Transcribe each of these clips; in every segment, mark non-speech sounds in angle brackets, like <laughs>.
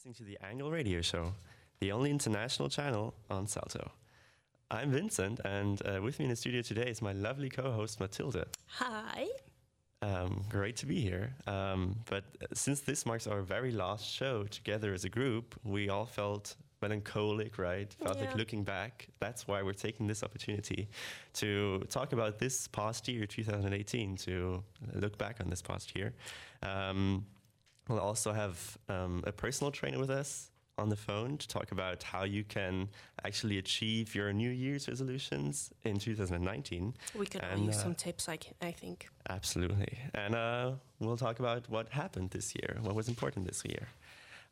listening to the Angle Radio Show, the only international channel on Salto. I'm Vincent, and uh, with me in the studio today is my lovely co-host Matilda. Hi. Um, great to be here. Um, but since this marks our very last show together as a group, we all felt melancholic, right? Felt Yeah. like looking back. That's why we're taking this opportunity to talk about this past year, 2018, to look back on this past year. Um, we'll also have um, a personal trainer with us on the phone to talk about how you can actually achieve your New Year's resolutions in 2019. We could all And, use uh, some tips, I think. Absolutely. And uh, we'll talk about what happened this year, what was important this year.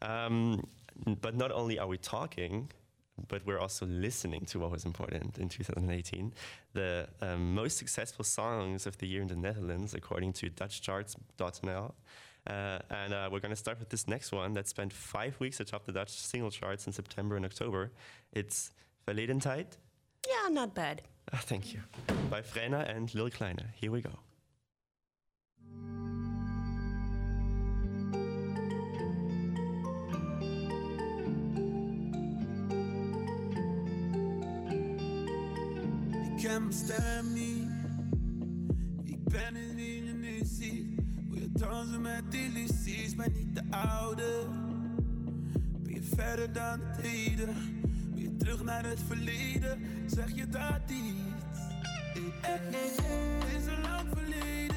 Um, but not only are we talking, but we're also listening to what was important in 2018. The um, most successful songs of the year in the Netherlands, according to DutchCharts.nl. Uh, and uh, we're going to start with this next one that spent five weeks atop the Dutch single charts in September and October. It's Verleden Tijd. Yeah, not bad. Ah, thank you. By Frenna and Lil Kleine. Here we go. Ik ken mijn dansen met illusies, ben niet de oude. Ben je verder dan het heden? Wil je terug naar het verleden? Zeg je dat iets? Het is een lang verleden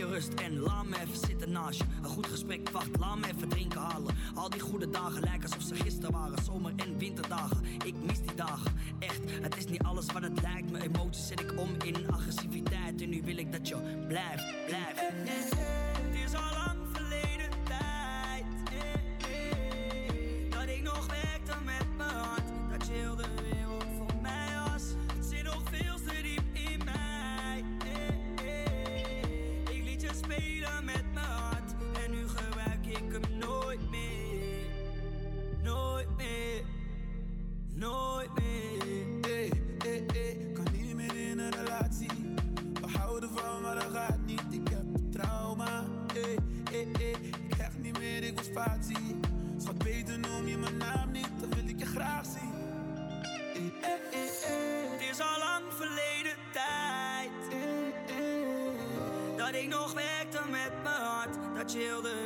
je rust en laat me even zitten naast je. Een goed gesprek wacht, laat me even drinken halen. Al die goede dagen lijken alsof ze gisteren waren. Zomer- en winterdagen, ik mis die dagen. Echt, het is niet alles wat het lijkt. Mijn emoties zet ik om in agressiviteit. En nu wil ik dat je blijft,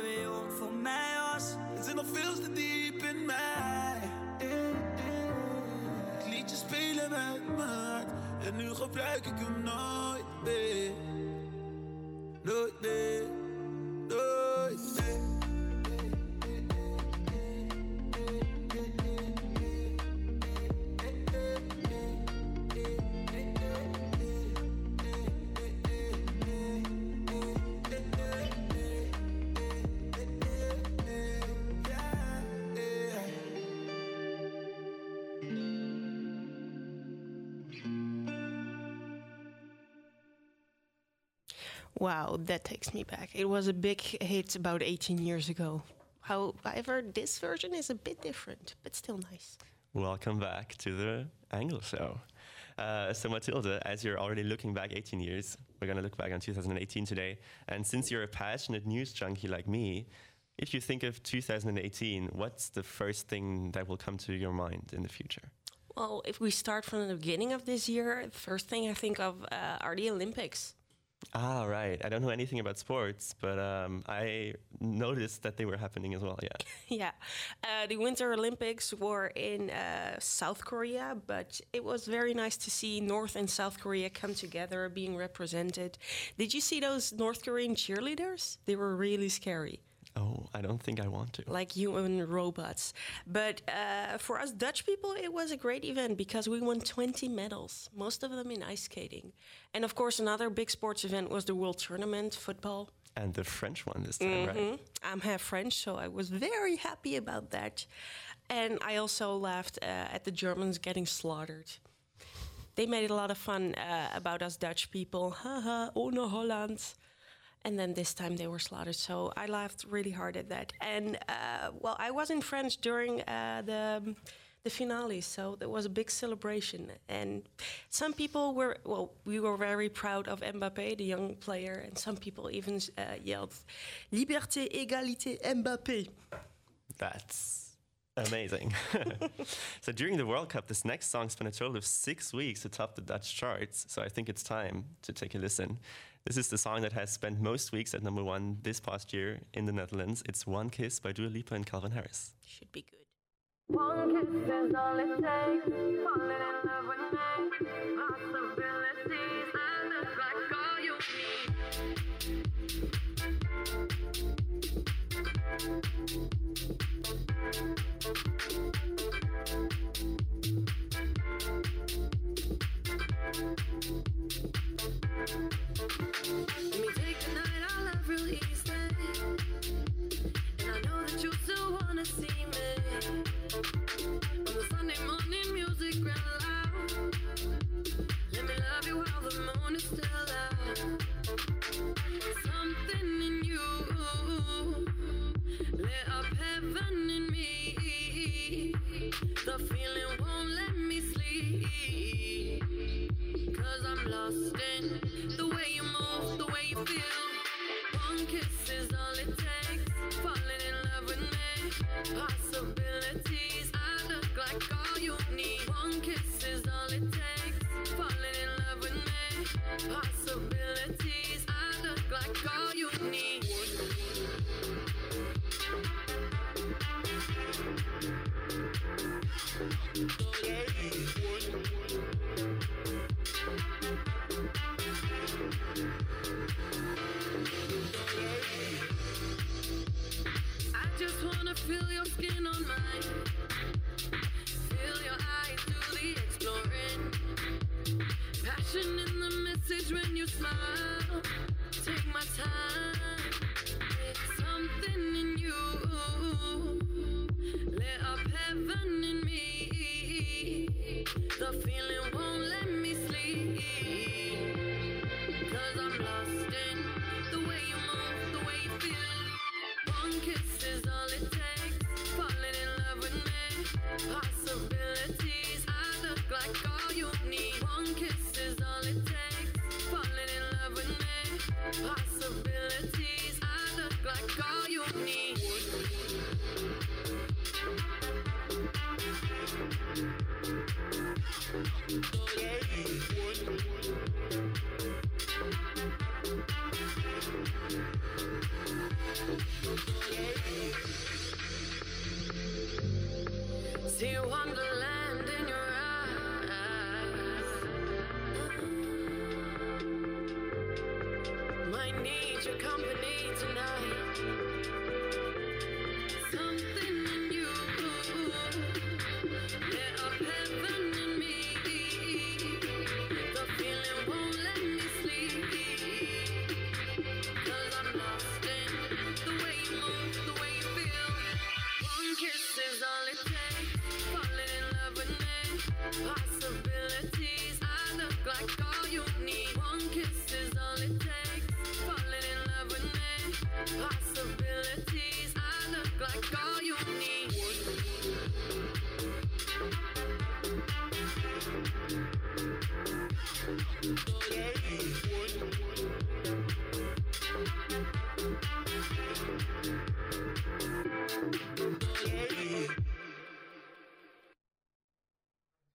wereld voor mij was. Het zit nog veel te diep in mij. Ik liet je spelen met hart. En nu gebruik ik hem nooit meer. Nooit meer. Wow, that takes me back. It was a big hit about 18 years ago. However, this version is a bit different, but still nice. Welcome back to the Angle Show. Uh, so, Matilda, as you're already looking back 18 years, we're going to look back on 2018 today. And since you're a passionate news junkie like me, if you think of 2018, what's the first thing that will come to your mind in the future? Well, if we start from the beginning of this year, the first thing I think of uh, are the Olympics. Ah, right. I don't know anything about sports, but um, I noticed that they were happening as well. Yeah. <laughs> Yeah, uh, the Winter Olympics were in uh, South Korea, but it was very nice to see North and South Korea come together, being represented. Did you see those North Korean cheerleaders? They were really scary, Oh, I don't think I want to. like human robots. But uh, for us Dutch people, it was a great event because we won 20 medals, most of them in ice skating. And of course, another big sports event was the World Tournament, football. And the French one this time, right? Mhm. I'm half French, so I was very happy about that. And I also laughed uh, at the Germans getting slaughtered. They made it a lot of fun uh, about us Dutch people. Haha, ohne Holland. And then this time they were slaughtered. So I laughed really hard at that. And uh, well, I was in France during uh, the the finale, so there was a big celebration. And some people were well, we were very proud of Mbappé, the young player, and some people even uh, yelled, "Liberté, égalité, Mbappé." That's amazing. <laughs> so during the World Cup, this next song spent a total of six weeks to top the Dutch charts. So I think it's time to take a listen. This is the song that has spent most weeks at number one this past year in the Netherlands. It's One Kiss by Dua Lipa and Calvin Harris. Should be good. Mine.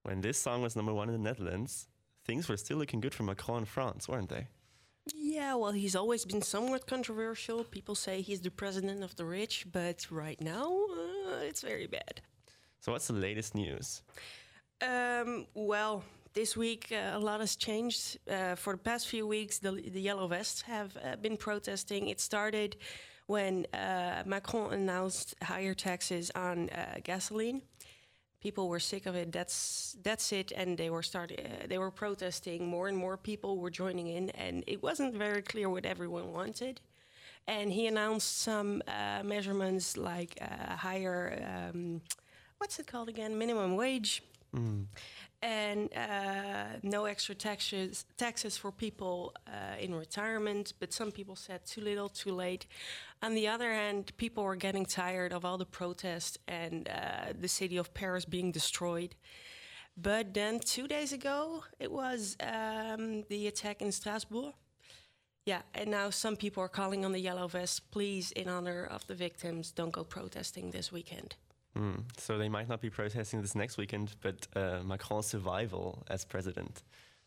When this song was number one in the Netherlands, things were still looking good for Macron in France, weren't they? Yeah, well, he's always been somewhat controversial. People say he's the president of the rich, but right now, uh, it's very bad. So, what's the latest news? Um, well, this week uh, a lot has changed. Uh, for the past few weeks, the, the Yellow Vests have uh, been protesting. It started when uh, Macron announced higher taxes on uh, gasoline. People were sick of it. That's that's it, and they were starting. Uh, they were protesting. More and more people were joining in, and it wasn't very clear what everyone wanted. And he announced some uh, measurements like uh, higher, um, what's it called again? Minimum wage and uh, no extra taxes taxes for people uh, in retirement. But some people said too little, too late. On the other hand, people were getting tired of all the protests and uh, the city of Paris being destroyed. But then two days ago, it was um, the attack in Strasbourg. Yeah, and now some people are calling on the yellow vest, please, in honor of the victims, don't go protesting this weekend. Hmm. So, they might not be protesting this next weekend, but uh, Macron's survival as president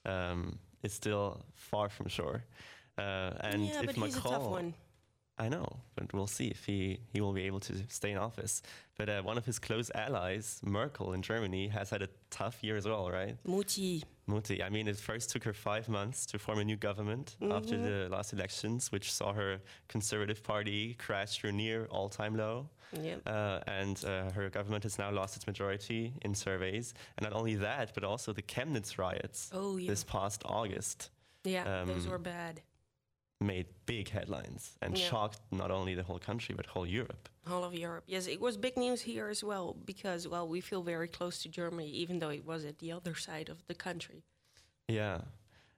um, is still far from sure. Uh, and yeah, if Macron, he's a tough one. I know, but we'll see if he, he will be able to stay in office. But uh, one of his close allies, Merkel in Germany, has had a tough year as well, right? Mutti. Mutti. I mean, it first took her five months to form a new government after the last elections, which saw her conservative party crash to near all time low. Yeah. Uh, and uh, her government has now lost its majority in surveys. And not only that, but also the Chemnitz riots Oh, yeah. this past August Yeah, those Um, were bad. Made big headlines and Yeah. shocked not only the whole country, but whole Europe. All of Europe. Yes, it was big news here as well because, well, we feel very close to Germany, even though it was at the other side of the country. Yeah.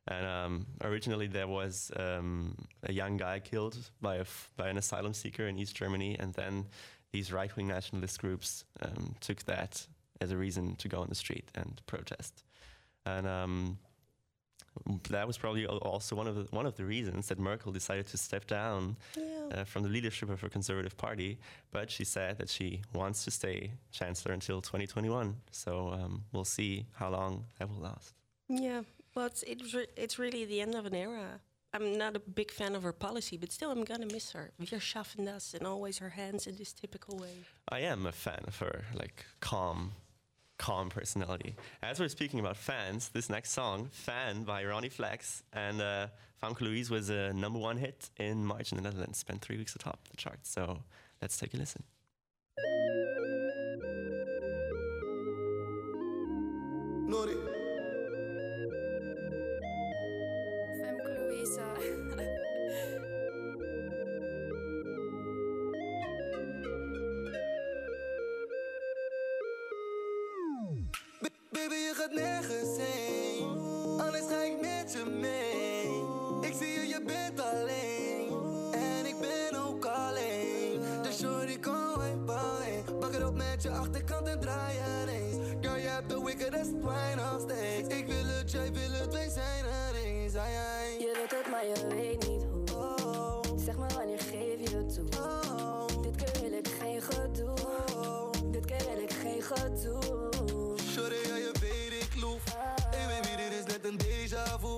And um, originally there was um, a young guy killed by, a f- by an asylum seeker in East Germany, and then these right wing nationalist groups um, took that as a reason to go on the street and protest. And um, that was probably also one of the, one of the reasons that Merkel decided to step down Yeah. uh, from the leadership of her conservative party. But she said that she wants to stay chancellor until 2021. So um, we'll see how long that will last. Yeah. Well, it's, it's, re- it's really the end of an era. I'm not a big fan of her policy, but still, I'm gonna miss her. Wir schaffen das, and always her hands in this typical way. I am a fan of her, like calm, calm personality. As we're speaking about fans, this next song, "Fan" by Ronnie Flex and uh, Famke Louise, was a number one hit in March in the Netherlands. Spent three weeks atop the charts. So let's take a listen. Nori. Jij wil het, wij zijn er eens. Ai, ai. Je wilt het, maar je weet niet hoe. Oh, Zeg me wanneer geef je het toe. oh, Dit keer wil ik geen gedoe. oh. Dit keer wil ik geen gedoe. Shorty, ja, je weet ik loef. Hey baby, dit is net een déjà vu.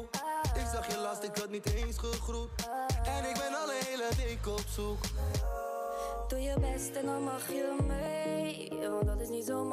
Ik zag je last, ik had niet eens gegroet. En ik ben al een hele week op zoek. Doe je best en dan mag je mee. Want dat is niet zo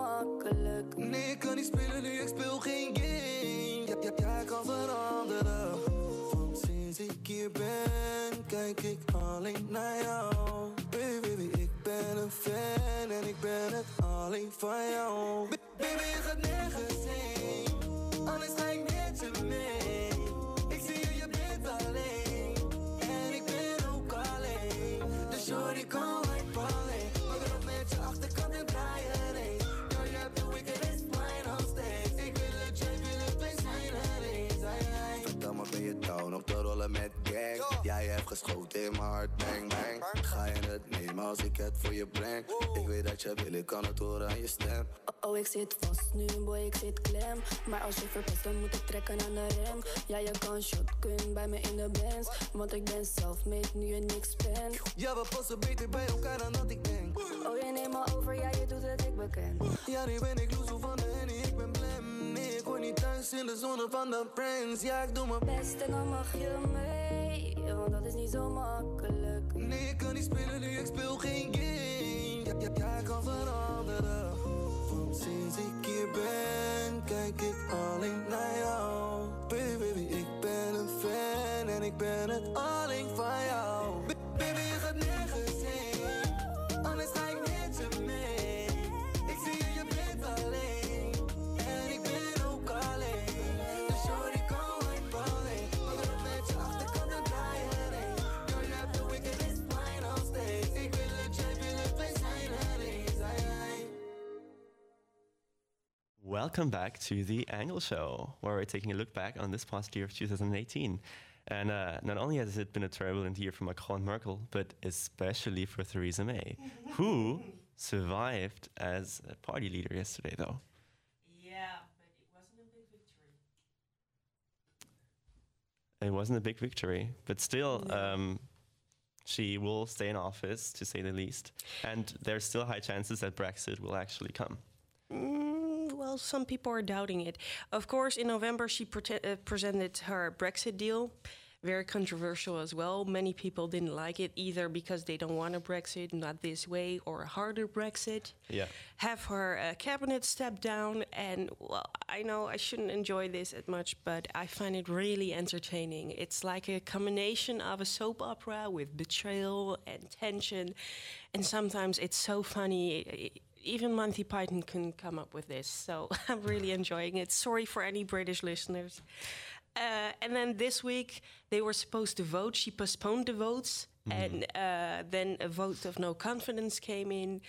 als ik het voor je breng? Ik weet dat je wil, ik kan het horen aan je stem. Oh, oh, ik zit vast nu, boy, ik zit klem. Maar als je verpest, dan moet ik trekken aan de rem. Ja, je kan shotgun bij me in de bands. Want ik ben self-made, nu je niks bent. Ja, we passen beter bij elkaar dan dat ik denk. Oh, je neemt me over, ja, je doet het, ik beken. Ja, nu ben ik loezo van de ik ben blem. Nee, ik hoor niet thuis in de zone van de friends. Ja, ik doe mijn Best en dan mag je mee. want dat is niet zo makkelijk. Nee, ik kan niet spelen nu, ik speel geen game. Ja, ja, jij kan veranderen. Want sinds ik hier ben, kijk ik alleen naar jou. Baby, baby, ik ben een fan en ik ben het alleen Welcome back to the Angle Show, where we're taking a look back on this past year of 2018. And uh, not only has it been a turbulent year for Macron and Merkel, but especially for Theresa May, <laughs> who survived as a party leader yesterday, though. Yeah, but it wasn't a big victory. It wasn't a big victory, but still, um, she will stay in office, to say the least. And there's still high chances that Brexit will actually come. Well, some people are doubting it. Of course, in November, she prete- uh, presented her Brexit deal. Very controversial as well. Many people didn't like it either because they don't want a Brexit, not this way, or a harder Brexit. Yeah. Have her uh, cabinet step down. And, well, I know I shouldn't enjoy this as much, but I find it really entertaining. It's like a combination of a soap opera with betrayal and tension. And sometimes it's so funny. I- even Monty Python couldn't come up with this. So <laughs> I'm really enjoying it. Sorry for any British listeners. Uh, and then this week they were supposed to vote. She postponed the votes, and uh, then a vote of no confidence came in.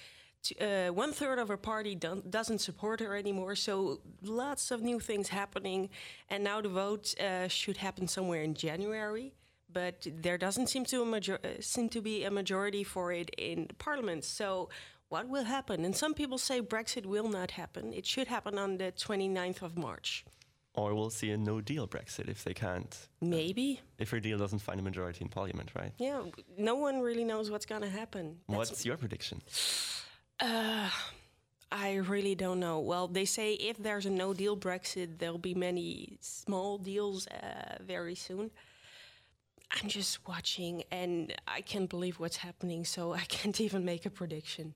Uh, one third of her party don't, doesn't support her anymore. So lots of new things happening, and now the vote uh, should happen somewhere in January. But there doesn't seem to a major- uh, seem to be a majority for it in Parliament. So what will happen? And some people say Brexit will not happen. It should happen on the 29th of March. Or we'll see a no deal Brexit if they can't, Maybe. if a deal doesn't find a majority in parliament, right? Yeah, no one really knows what's going to happen. That's- What's your prediction? Uh, I really don't know. Well, they say if there's a no deal Brexit, there'll be many small deals uh, very soon. I'm just watching and I can't believe what's happening, so I <laughs> can't even make a prediction.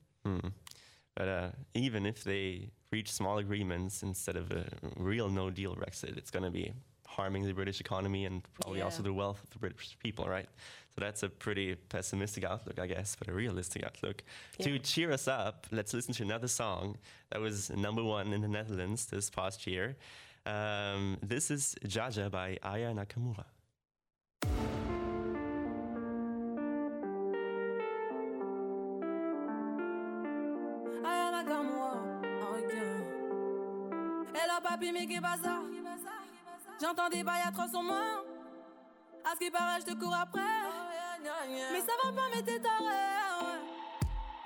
But uh, even if they reach small agreements instead of a real no deal Brexit, it's going to be harming the British economy and probably also the wealth of the British people, right? So that's a pretty pessimistic outlook, I guess, but a realistic outlook. To cheer us up, let's listen to another song that was number one in the Netherlands this past year. Um, this is Djadja by Aya Nakamura. J'entends des bails à 300 morts. À ce qui paraît, je te cours après. Mais ça va pas, mais t'es taré.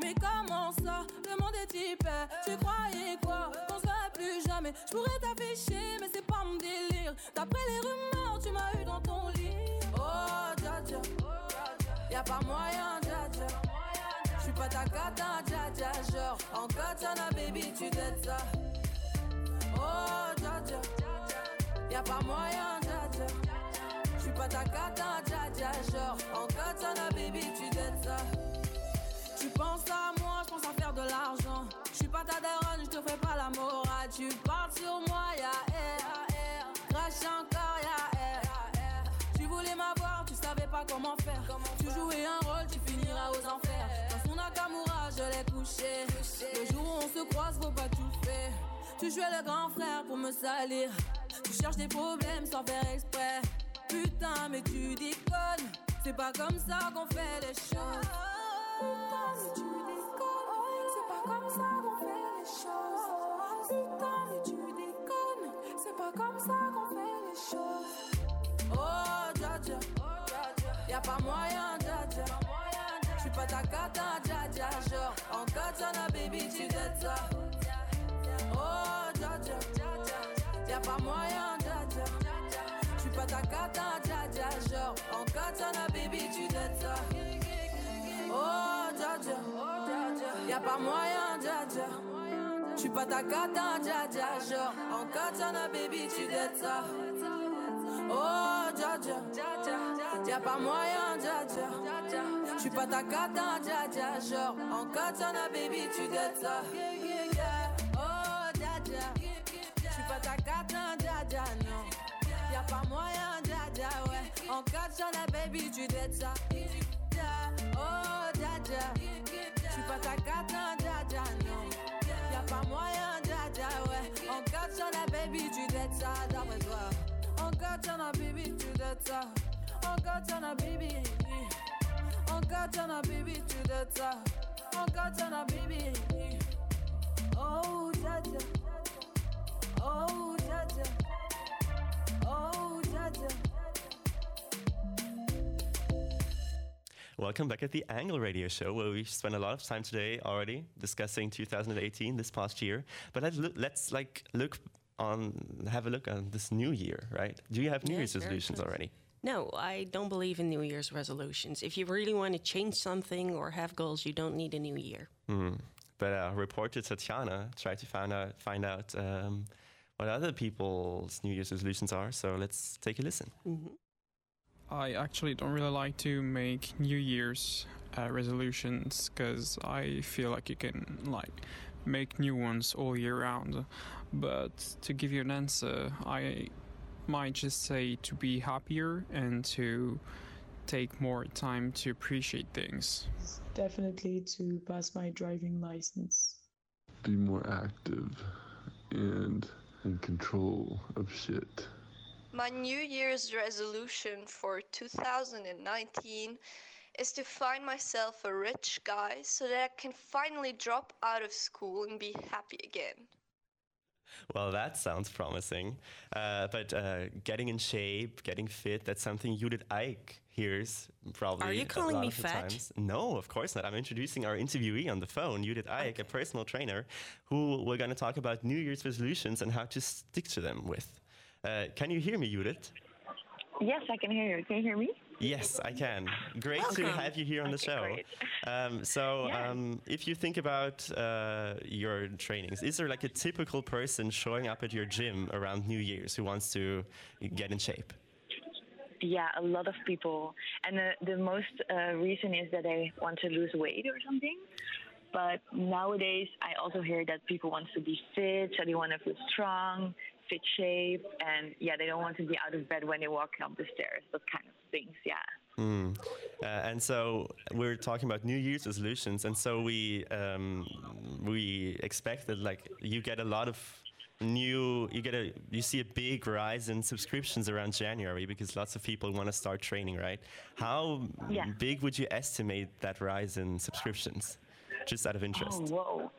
Mais comment ça? Le monde est hyper. Tu croyais quoi? Qu'on se verrait plus jamais. Je pourrais t'afficher, mais c'est pas mon délire. D'après les rumeurs, tu m'as eu dans ton lit. Oh, dja dja. Y'a pas moyen, dja dja. J'suis pas ta cata, dja dja. Genre, en katana, baby, tu t'aides ça. Oh, dja dja. Y'a pas moyen, dja dja. J'suis pas ta cata, dja dja. Genre, en katana, baby, tu t'aides ça. Tu penses à moi, je pense à faire de l'argent. Je suis pas ta daronne, je te fais pas la morale. Tu parles sur moi, ya air. Crash encore, ya air. Tu voulais m'avoir, tu savais pas comment faire. Tu jouais un rôle, tu finiras aux enfers. Dans son Nakamura, je l'ai couché. Le jour où on se croise, faut pas tout. Tu jouais le grand frère pour me salir. Tu cherches des problèmes sans faire exprès. Putain, mais tu déconnes. C'est pas comme ça qu'on fait les choses. Putain, mais tu déconnes. C'est pas comme ça qu'on fait les choses. Putain, mais tu déconnes. C'est pas comme ça qu'on fait les choses. Oh, dja dja. Y'a pas moyen, dja dja. J'suis pas ta cata, dja dja. Genre, en katana, baby, tu t'aides ça. Oh, dja dja. Y'a pas moyen, dja dja. J'suis pas ta cata, dja dja. Genre, en katana, baby, tu t'aides ça. Oh, dja dja. Y'a pas moyen, dja dja. J'suis pas ta cata, dja dja. Genre, en katana, baby, tu t'aides ça. Oh, dja dja. Y'a pas moyen, dja dja. J'suis pas ta cata, dja dja. Genre, en katana, baby, tu dettes ça. Moyen, dja ouais. En katana, baby, tu dettes ça. Oh, dja. J'suis pas ta cata, dja non. Y'a pas moyen, dja ouais. En katana, baby, tu dettes ça, d'après toi. En katana, baby, tu dettes ça. En katana, baby. En katana, baby, tu dettes ça. En katana, baby. Oh, dja. Oh, dja. Oh. Welcome back at the Angle Radio Show, where we spent a lot of time today already discussing 2018, this past year. But let's look, let's like look on, have a look on this new year, right? Do you have New Year's resolutions close. already? No, I don't believe in New Year's resolutions. If you really want to change something or have goals, you don't need a new year. Hmm. But uh, reporter Tatiana tried to find out find out um, what other people's New Year's resolutions are. So let's take a listen. I actually don't really like to make New Year's uh, resolutions because I feel like you can like make new ones all year round. But to give you an answer, I might just say to be happier and to take more time to appreciate things. Definitely to pass my driving license. be more active and in control of shit. My New Year's resolution for 2019 is to find myself a rich guy so that I can finally drop out of school and be happy again. Well, that sounds promising. Uh, but uh, getting in shape, getting fit, that's something Judith Eich hears probably. Are you a calling lot me of fat? times. No, of course not. I'm introducing our interviewee on the phone, Judith Eich, a personal trainer, who we're going to talk about New Year's resolutions and how to stick to them with. Uh, can you hear me, Judith? Yes, I can hear you. Can you hear me? Yes, I can. Great to have you here on the show. Um, so, Yeah. um, if you think about uh, your trainings, is there like a typical person showing up at your gym around New Year's who wants to get in shape? Yeah, a lot of people. And the, the most uh, reason is that they want to lose weight or something. But nowadays, I also hear that people want to be fit, so they want to feel strong, fit shape, and yeah, they don't want to be out of bed when they walk up the stairs. Those kind of things. Yeah. Hmm. Uh, and so we're talking about New Year's resolutions, and so we um, we expect that like you get a lot of new you get a you see a big rise in subscriptions around January because lots of people want to start training, right? How Yeah. big would you estimate that rise in subscriptions, just out of interest? Oh, whoa.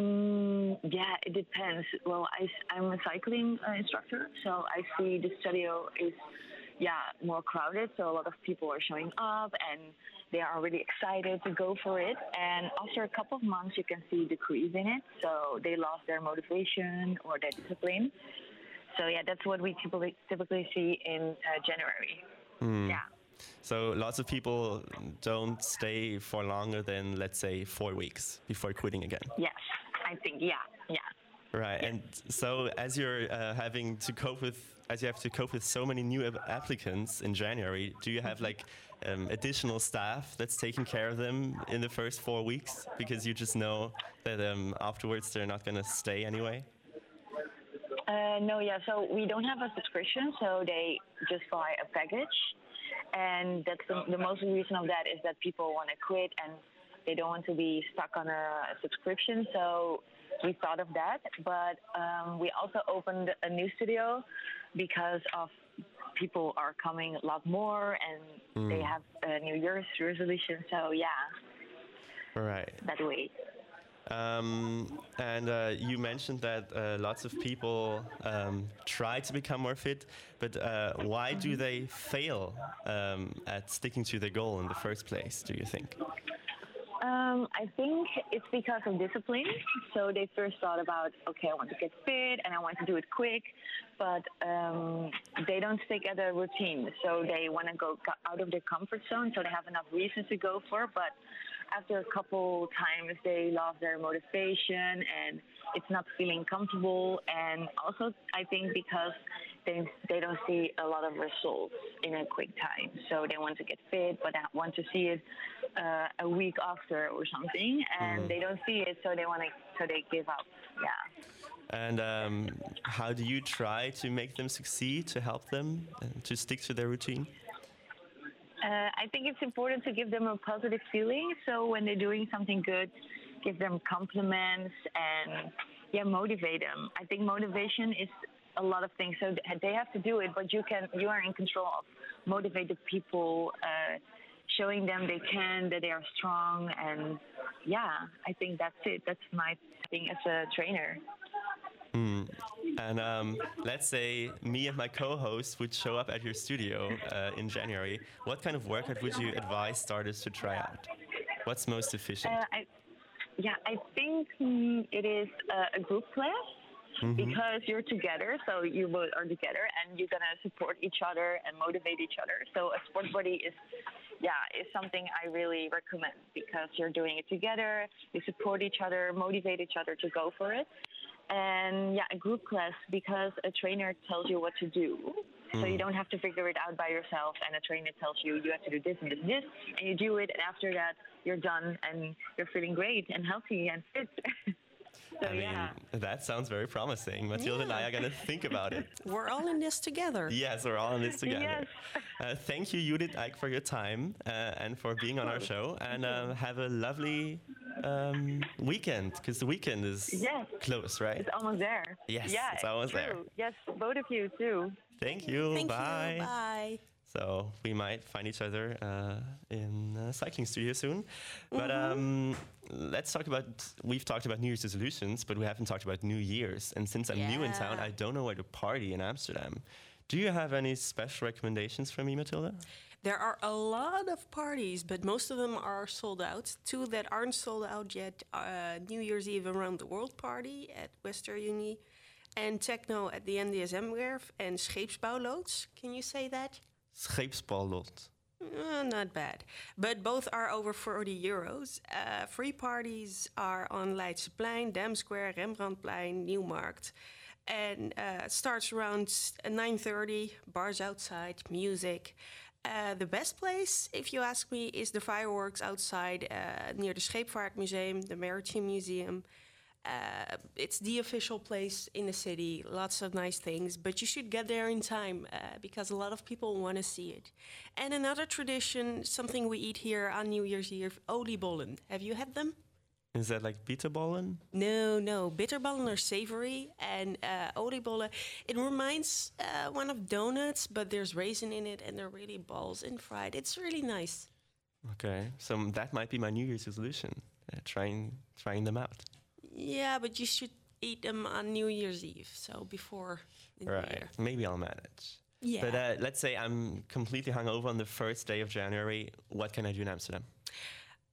Mm, yeah, it depends. Well, I, am a cycling uh, instructor, so I see the studio is, yeah, more crowded. So a lot of people are showing up and they are really excited to go for it. And after a couple of months, you can see decrease in it. So they lost their motivation or their discipline. So yeah, that's what we typically typically see in uh, January. Hmm. Yeah. So lots of people don't stay for longer than let's say four weeks before quitting again. Yes, I think yeah, yeah. Right, and so as you're uh, having to cope with, as you have to cope with so many new applicants in January, do you have like um, additional staff that's taking care of them in the first four weeks because you just know that um, afterwards they're not going to stay anyway? Uh, no, yeah. So we don't have a subscription, so they just buy a package, and that's the, the most reason of that is that people want to quit and they don't want to be stuck on a subscription. So we thought of that, but um, we also opened a new studio because of people are coming a lot more and they Mm. have a New Year's resolution. So yeah, Right. that way. Um, and uh, you mentioned that uh, lots of people um, try to become more fit, but uh, why do they fail um, at sticking to their goal in the first place, do you think? Um, I think it's because of discipline. So they first thought about, okay, I want to get fit and I want to do it quick, but um, they don't stick at a routine. So they want to go out of their comfort zone. So they have enough reasons to go for, but after a couple times they lost their motivation and it's not feeling comfortable. And also, I think because they they don't see a lot of results in a quick time, so they want to get fit, but they want to see it uh, a week after or something, and Mhm. they don't see it, so they want to so they give up. Yeah. And um, how do you try to make them succeed, to help them uh, to stick to their routine? Uh, I think it's important to give them a positive feeling. So when they're doing something good, give them compliments and yeah, motivate them. I think motivation is a lot of things. So they have to do it, but you can you are in control of motivated people, uh, showing them they can, that they are strong, and yeah, I think that's it. That's my thing as a trainer. Hmm. And um, let's say me and my co-host would show up at your studio uh, in January. What kind of workout would you advise starters to try out? What's most efficient? Uh, I, yeah, I think mm, it is uh, a group class Mhm. because you're together, so you both are together, and you're gonna support each other and motivate each other. So a sport buddy is, yeah, is something I really recommend because you're doing it together. You support each other, motivate each other to go for it, and yeah, a group class because a trainer tells you what to do. So you Mm. don't have to figure it out by yourself, and a trainer tells you you have to do this and this and this, and you do it, and after that you're done and you're feeling great and healthy and fit. <laughs> so I mean, yeah, that sounds very promising. Matilda and I are going to think about it. <laughs> We're all in this together. Yes, we're all in this <laughs> together. Yes. Uh, thank you, Judith Ike, for your time uh, and for being on our show. And uh, have a lovely um, weekend because the weekend is Yes. close, right? it's almost there. Yes, yeah, it's almost there. Yes, both of you too. Thank you. Thank Bye. you. Bye. So we might find each other uh, in a cycling studio soon. But Mhm. um, let's talk about. We've talked about New Year's resolutions, but we haven't talked about New Year's. And since I'm new in town, I don't know where to party in Amsterdam. Do you have any special recommendations for me, Matilda? There are a lot of parties, but most of them are sold out. Two that aren't sold out yet uh, New Year's Eve Around the World Party at Westerunie, and Techno at the NDSM-werf, and Scheepsbouwloods. Can you say that? Uh, not bad. But both are over 40 euros. Uh, free parties are on Leidseplein, Dam Square, Rembrandtplein, Nieuwmarkt. And uh, starts around 9.30, bars outside, music. The best place, if you ask me, is the fireworks outside near the Scheepvaartmuseum, the Maritime Museum. Uh, it's the official place in the city. Lots of nice things, but you should get there in time uh, because a lot of people want to see it. And another tradition, something we eat here on New Year's Eve, oliebollen. Have you had them? Is that like bitterballen? No, no. Bitterballen are savory, and uh, oliebollen. It reminds uh, one of donuts, but there's raisin in it, and they're really balls and fried. It's really nice. Okay, so that might be my New Year's resolution. Uh, trying trying them out. Yeah, but you should eat them on New Year's Eve, so before Right. Year. Maybe I'll manage. Yeah. But uh, let's say I'm completely hungover on the first day of January. What can I do in Amsterdam?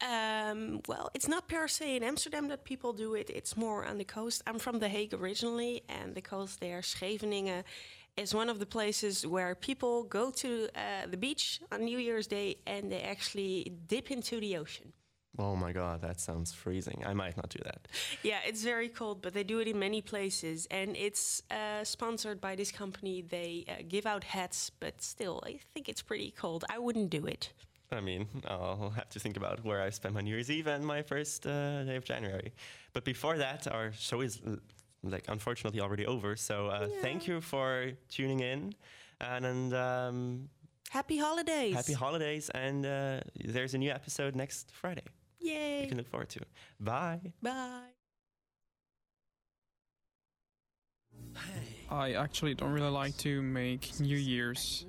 Um, well, it's not per se in Amsterdam that people do it. It's more on the coast. I'm from The Hague originally, and the coast there, Scheveningen, is one of the places where people go to uh, the beach on New Year's Day and they actually dip into the ocean. Oh my god, that sounds freezing. I might not do that. Yeah, it's very cold, but they do it in many places, and it's uh, sponsored by this company. They uh, give out hats, but still, I think it's pretty cold. I wouldn't do it. I mean, I'll have to think about where I spend my New Year's Eve and my first uh, day of January. But before that, our show is like unfortunately already over. So uh, thank you for tuning in, and, and um, Happy holidays! happy holidays. And uh, there's a new episode next Friday. Yay! You can look forward to. Bye. Bye. I actually don't really like to make New Year's